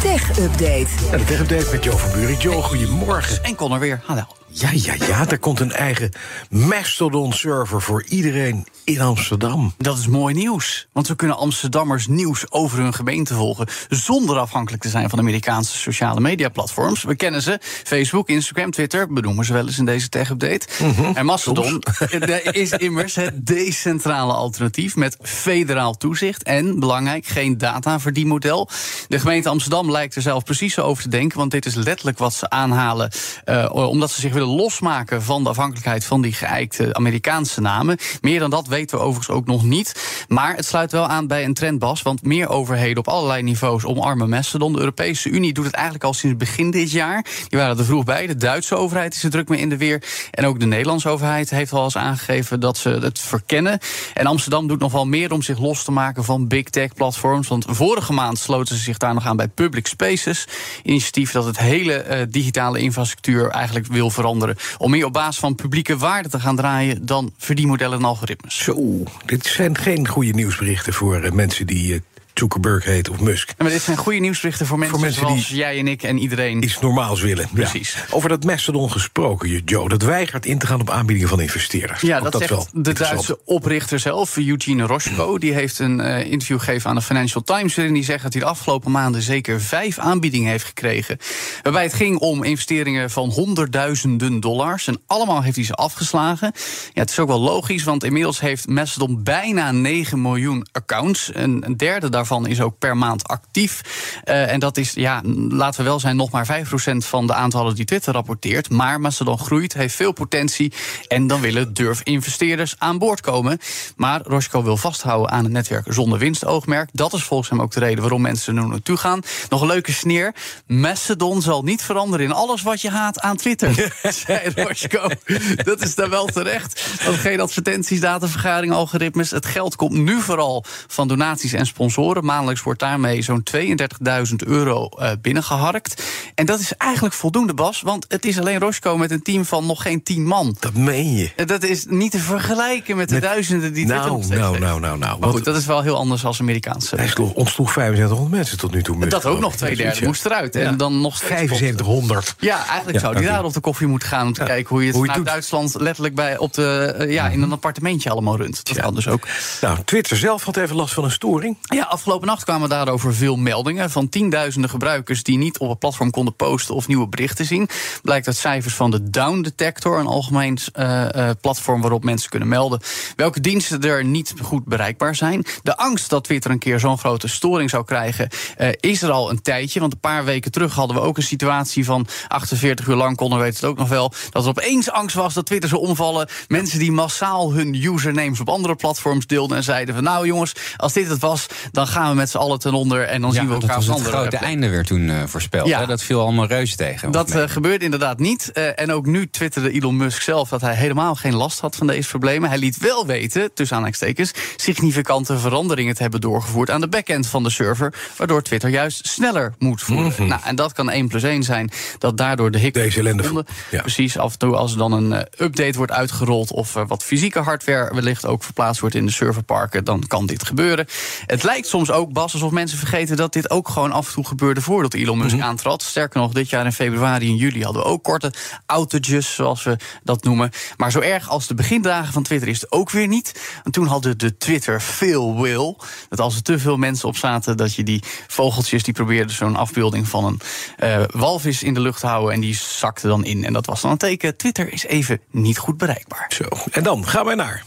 Tech Update. Ja, de Tech Update met Joe van Buren. Joe, goedemorgen. En kon er weer. Hallo. Ja, ja, ja, er komt een eigen Mastodon-server voor iedereen in Amsterdam. Dat is mooi nieuws. Want we kunnen Amsterdammers nieuws over hun gemeente volgen... zonder afhankelijk te zijn van Amerikaanse sociale media-platforms. We kennen ze. Facebook, Instagram, Twitter, benoemen ze wel eens in deze tech-update. Mhm. En Mastodon is immers het decentrale alternatief... met federaal toezicht en, belangrijk, geen dataverdienmodel. De gemeente Amsterdam lijkt er zelf precies zo over te denken... want dit is letterlijk wat ze aanhalen... Uh, omdat ze zich willen losmaken van de afhankelijkheid van die geëikte Amerikaanse namen. Meer dan dat weten we overigens ook nog niet. Maar het sluit wel aan bij een trend, Bas. Want meer overheden op allerlei niveaus omarmen Mastodon. De Europese Unie doet het eigenlijk al sinds begin dit jaar. Die waren er vroeg bij. De Duitse overheid is er druk mee in de weer. En ook de Nederlandse overheid heeft al eens aangegeven dat ze het verkennen. En Amsterdam doet nog wel meer om zich los te maken van big tech platforms. Want vorige maand sloten ze zich daar nog aan bij Public Spaces. Initiatief dat het hele uh, digitale infrastructuur eigenlijk wil veranderen om meer op basis van publieke waarden te gaan draaien dan verdienmodellen en algoritmes. Zo, dit zijn geen goede nieuwsberichten voor uh, mensen die uh, Zuckerberg heet of Musk. Ja, maar dit zijn goede nieuwsberichten voor mensen, voor mensen zoals die jij en ik en iedereen. Iets normaals willen. Precies. Ja. Over dat Mastodon gesproken, Joe. Dat weigert in te gaan op aanbiedingen van investeerders. Ja, dat, dat zegt wel de Duitse oprichter zelf, Eugene Roschko. Die heeft een uh, interview gegeven aan de Financial Times... waarin die zegt dat hij de afgelopen maanden zeker vijf aanbiedingen heeft gekregen. Waarbij het ging om investeringen van honderdduizenden dollars. En allemaal heeft hij ze afgeslagen. Ja, het is ook wel logisch, want inmiddels heeft Mastodon bijna 9 miljoen accounts. En een derde daarvan is ook per maand actief. Uh, en dat is, ja, laten we wel zijn, nog maar 5% van de aantallen die Twitter rapporteert. Maar Mastodon groeit, heeft veel potentie. En dan willen durf-investeerders aan boord komen. Maar Roscoe wil vasthouden aan het netwerk zonder winstoogmerk. Dat is volgens hem ook de reden waarom mensen er naartoe gaan. Nog een leuke sneer. Mastodon zal niet veranderen in alles wat je haat aan Twitter, zei Roscoe. Dat is dan wel terecht. Want geen advertenties, datavergaring, algoritmes. Het geld komt nu vooral van donaties en sponsoren. Maandelijks wordt daarmee zo'n 32.000 euro uh, binnengeharkt. En dat is eigenlijk voldoende, Bas. Want het is alleen Roscoe met een team van nog geen 10 man. Dat meen je. Dat is niet te vergelijken met de Met- duizenden die Nou, nou, heeft. nou, nou, nou. Maar goed, dat is wel heel anders als Amerikaanse. Hij sloeg, ontsloeg 7500 mensen tot nu toe. Dat ook nog twee derde moest eruit. En dan nog steeds 7500. Ja, eigenlijk zou die daar op de koffie moeten gaan om te Ja. kijken hoe je het Hoe je vanuit het doet. Mhm. Duitsland letterlijk bij op de, eh, ja, in een appartementje allemaal runt. Dat Ja. kan dus ook. Nou, Twitter zelf had even last van een storing. Ja, afgelopen nacht kwamen daarover veel meldingen van tienduizenden gebruikers die niet op het platform konden posten of nieuwe berichten zien. Blijkt uit cijfers van de Down Detector, een algemeen eh, eh, platform waarop mensen kunnen melden welke diensten er niet goed bereikbaar zijn. De angst dat Twitter een keer zo'n grote storing zou krijgen, eh, is er al een tijdje. Want een paar weken terug hadden we ook een situatie van 48 uur lang, konden we het ook nog wel, dat er opeens angst was dat Twitter zou omvallen. Mensen die massaal hun usernames op andere platforms deelden en zeiden van nou jongens, als dit het was, dan gaan we met z'n allen ten onder en dan zien we dat elkaar was op het andere grote einde weer toen eh, voorspeld. Ja. hè? Dat viel allemaal reuze tegen. Dat eh, gebeurde inderdaad niet. Eh, en ook nu twitterde Elon Musk zelf dat hij helemaal geen last had van deze problemen. Hij liet wel weten, tussen aanhalingstekens, significante veranderingen te hebben doorgevoerd aan de backend van de server. Waardoor Twitter juist sneller moet voeren. Nou, en dat kan 1 plus 1 zijn. Dat daardoor de hiccups Deze ellende ja. Precies, af en toe als er dan een update wordt uitgerold. of wat fysieke hardware wellicht ook verplaatst wordt in de serverparken. dan kan dit gebeuren. Het lijkt soms ook, Bas, alsof mensen vergeten dat dit ook gewoon af en toe gebeurde voordat Elon Musk aantrad. Sterker nog, dit jaar in februari en juli hadden we ook korte outages, zoals we dat noemen. Maar zo erg als de begindagen van Twitter is het ook weer niet. Want toen hadden de Twitter veel will. Dat als er te veel mensen op zaten, dat je die vogeltjes die probeerden zo'n afbeelding van een eh, walvis in de lucht te houden. En die zakte dan in. En dat was dan een teken. Twitter is even niet goed bereikbaar. Zo, en dan gaan wij naar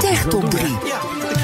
Tech Top 3.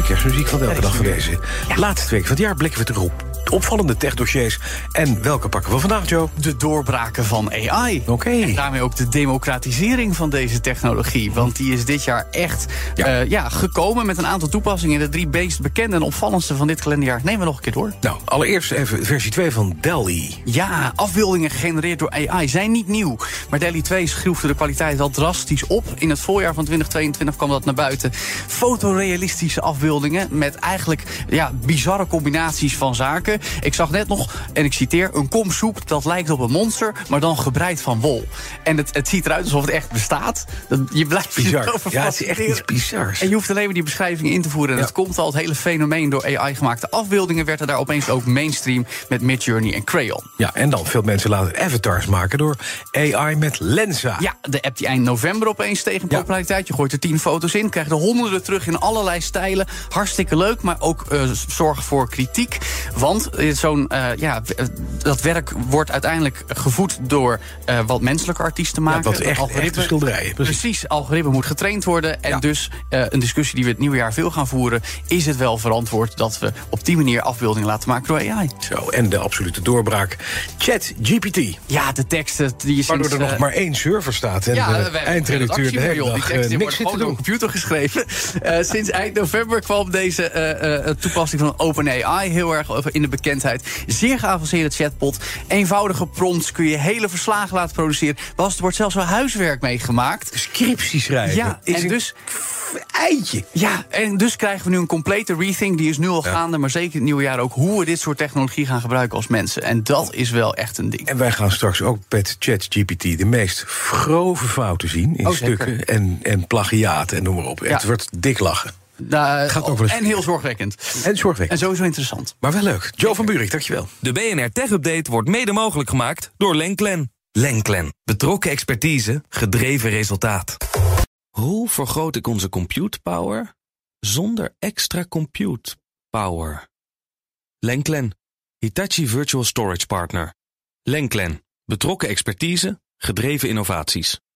De kerstmuziek van elke dag van deze laatste week van het jaar. Blikken we terug op opvallende techdossiers. En welke pakken we vandaag, Joe? De doorbraken van AI. Oké. En daarmee ook de democratisering van deze technologie. Want die is dit jaar echt ja. ja, gekomen met een aantal toepassingen. De drie meest bekende en opvallendste van dit kalenderjaar. Nemen we nog een keer door. Nou, allereerst even versie 2 van DALL-E. Ja, afbeeldingen gegenereerd door AI zijn niet nieuw. Maar DALL-E 2 schroefde de kwaliteit wel drastisch op. In het voorjaar van 2022 kwam dat naar buiten. Fotorealistische afbeeldingen met eigenlijk ja, bizarre combinaties van zaken. Ik zag net nog, en ik citeer, een kom soep dat lijkt op een monster, maar dan gebreid van wol. En het, het ziet eruit alsof het echt bestaat. Dat- Je blijft je Bizar. Ja, het is echt iets bizars. En je hoeft alleen maar die beschrijving in te voeren. En Ja. het komt al, het hele fenomeen door AI-gemaakte afbeeldingen... werd er daar opeens ook mainstream met Midjourney en Crayon. Ja, en dan veel mensen laten avatars maken door AI met Lensa. Ja, de app die eind november opeens Ja. populariteit. Je gooit er tien foto's in, krijgt er honderden terug in allerlei stijlen. Hartstikke leuk, maar ook eh, zorgen voor kritiek. Want eh, zo'n, eh, ja, eh, dat werk wordt uiteindelijk gevoed door wat menselijke artiesten maken. wat Het echt- algoritme- echte schilderijen, precies. Precies, algoritme moet getraind worden. En Ja. dus eh, een discussie die we het nieuwe jaar veel gaan voeren... is het wel verantwoord dat we op die manier afbeeldingen laten maken door AI? Zo, en de absolute doorbraak. ChatGPT. Ja, de teksten die je Waardoor sinds... er nog maar één server staat. En Ja, de eindredacteur de hele dag Die niks zit te doen. computer geschreven. Sinds eind november kwam deze toepassing van OpenAI heel erg in de bekendheid. Zeer geavanceerde chatbot. Eenvoudige prompts kun je hele verslagen laten produceren. Bas, er wordt zelfs wel huiswerk mee gemaakt. Scriptie schrijven. Ja, is en dus- Eitje. Ja, en dus krijgen we nu een complete rethink. Die is nu al gaande, maar zeker het nieuwe jaar ook... hoe we dit soort technologie gaan gebruiken als mensen. En dat is wel echt een ding. En wij gaan straks ook met ChatGPT de meest grove fouten zien in Oh, stukken en, en plagiaten en noem maar op. Ja. Het wordt dik lachen. Nou, Gaat ook wel eens en heel zorgwekkend. En zorgwekkend. En sowieso interessant. Maar wel leuk. Joe van Buurik, dankjewel. De BNR Tech Update wordt mede mogelijk gemaakt door Lenklen. Lenklen. Betrokken expertise, gedreven resultaat. Hoe vergroot ik onze compute power zonder extra compute power? Lenklen. Hitachi Virtual Storage Partner. Lenklen. Betrokken expertise, gedreven innovaties.